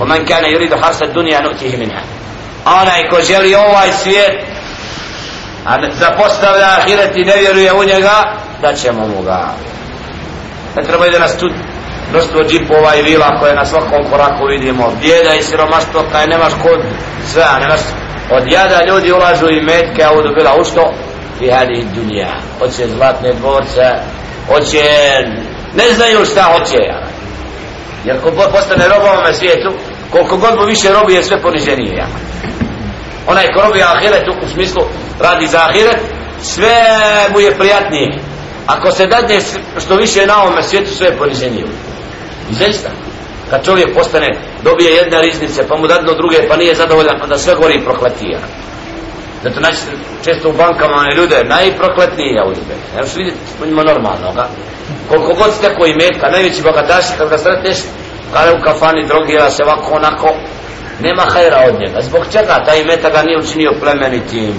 ومن كان يريد حرث الدنيا نؤتيه منها onaj ko želi ovaj svijet a zapostavlja ahiret i ne vjeruje u njega da ćemo mu ga ne treba da nas tu mnoštvo džipova i vila koje na svakom koraku vidimo bijeda i siromaštvo kaj nemaš kod sve a nemaš od jada ljudi ulažu i metke a udobila u što i hadi dunija hoće zlatne dvorce hoće ne znaju šta hoće jer ko postane robom svijetu koliko god mu više robuje sve poniženije ja. onaj ko robuje ahiret u smislu radi za ahiret sve mu je prijatnije. Ako se dadne što više na ovome svijetu sve je poniženije. I zaista. Kad čovjek postane dobije jedna riznice pa mu dadno druge pa nije zadovoljan onda sve gori prokletija. Zato naći često u bankama one ljude najprokletniji ja uzbe ne možeš vidjeti po njima normalnoga koliko god ste koji metka najveći bogataši kad ga sretneš kada u kafani drogira se ovako onako nema hajra od njega. Zbog čega taj meta ga nije učinio plemenitim?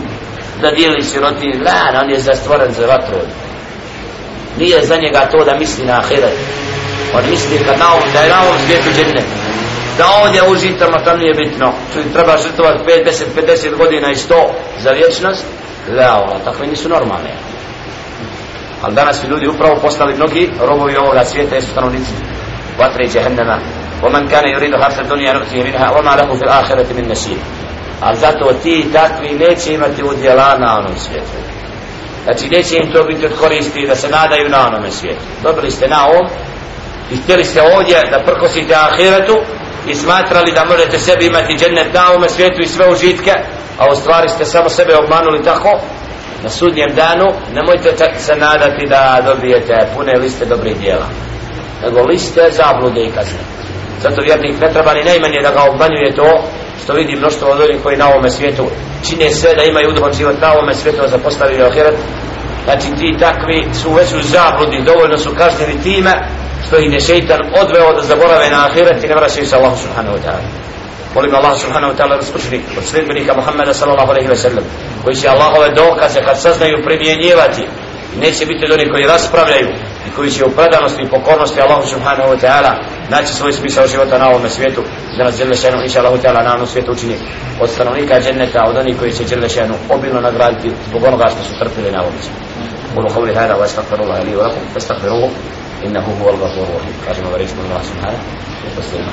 Da dijeli siroti lan on je zastvoren za vatru. Nije za njega to da misli na ahiret. On misli kad na ovom, da je na ovom svijetu džennet da ovdje užitama tam nije bitno. Tu treba žrtovati 5, 10, 50 godina i 100 za vječnost. Da ovo, takve nisu normalne ali danas su ljudi upravo postali mnogi robovi ovoga svijeta jesu stanovnici vatre jehennema ومن كان يريد حرث الدنيا نؤتيه منها وما له في الآخرة من نصيب ali zato ti takvi neće imati udjela na onom svijetu znači neće im to biti od koristi da se nadaju na onome svijetu dobili ste na ovom i htjeli ste ovdje da prkosite ahiretu i smatrali da možete sebi imati džennet na ovome svijetu i sve užitke a u stvari ste samo sebe obmanuli tako na sudnjem danu nemojte se nadati da dobijete pune liste dobrih dijela nego liste zablude i kazne. Zato vjernik ne treba ni najmanje da ga obmanjuje to što vidi mnoštvo od onih koji na ovome svijetu čine sve da imaju udoban život na ovome svijetu za postavili ahiret. Znači ti takvi su već u zabludi dovoljno su kažnjeni time što ih je šeitan odveo da zaborave na ahiret i ne vraćaju se Allahu subhanahu wa ta'ala. Molim Allah subhanahu wa ta'ala da raspušni od sljedbenika Muhammeda sallallahu alaihi wa sallam koji će Allahove dokaze kad saznaju primjenjivati. Neće biti od onih koji raspravljaju i koji će u predanosti i pokornosti Allahu subhanahu wa ta'ala naći svoj smisao života na ovom svijetu da nas žele šenu inša Allahu ta'ala na ovom svijetu učini od stanovnika dženneta od onih koji će žele šenu obilno nagraditi zbog onoga što su trpili na ovom svijetu قولوا قولي هذا واستغفر الله لي ولكم فاستغفروه انه هو الغفور الرحيم قال ما بريش من الله سبحانه وتسليما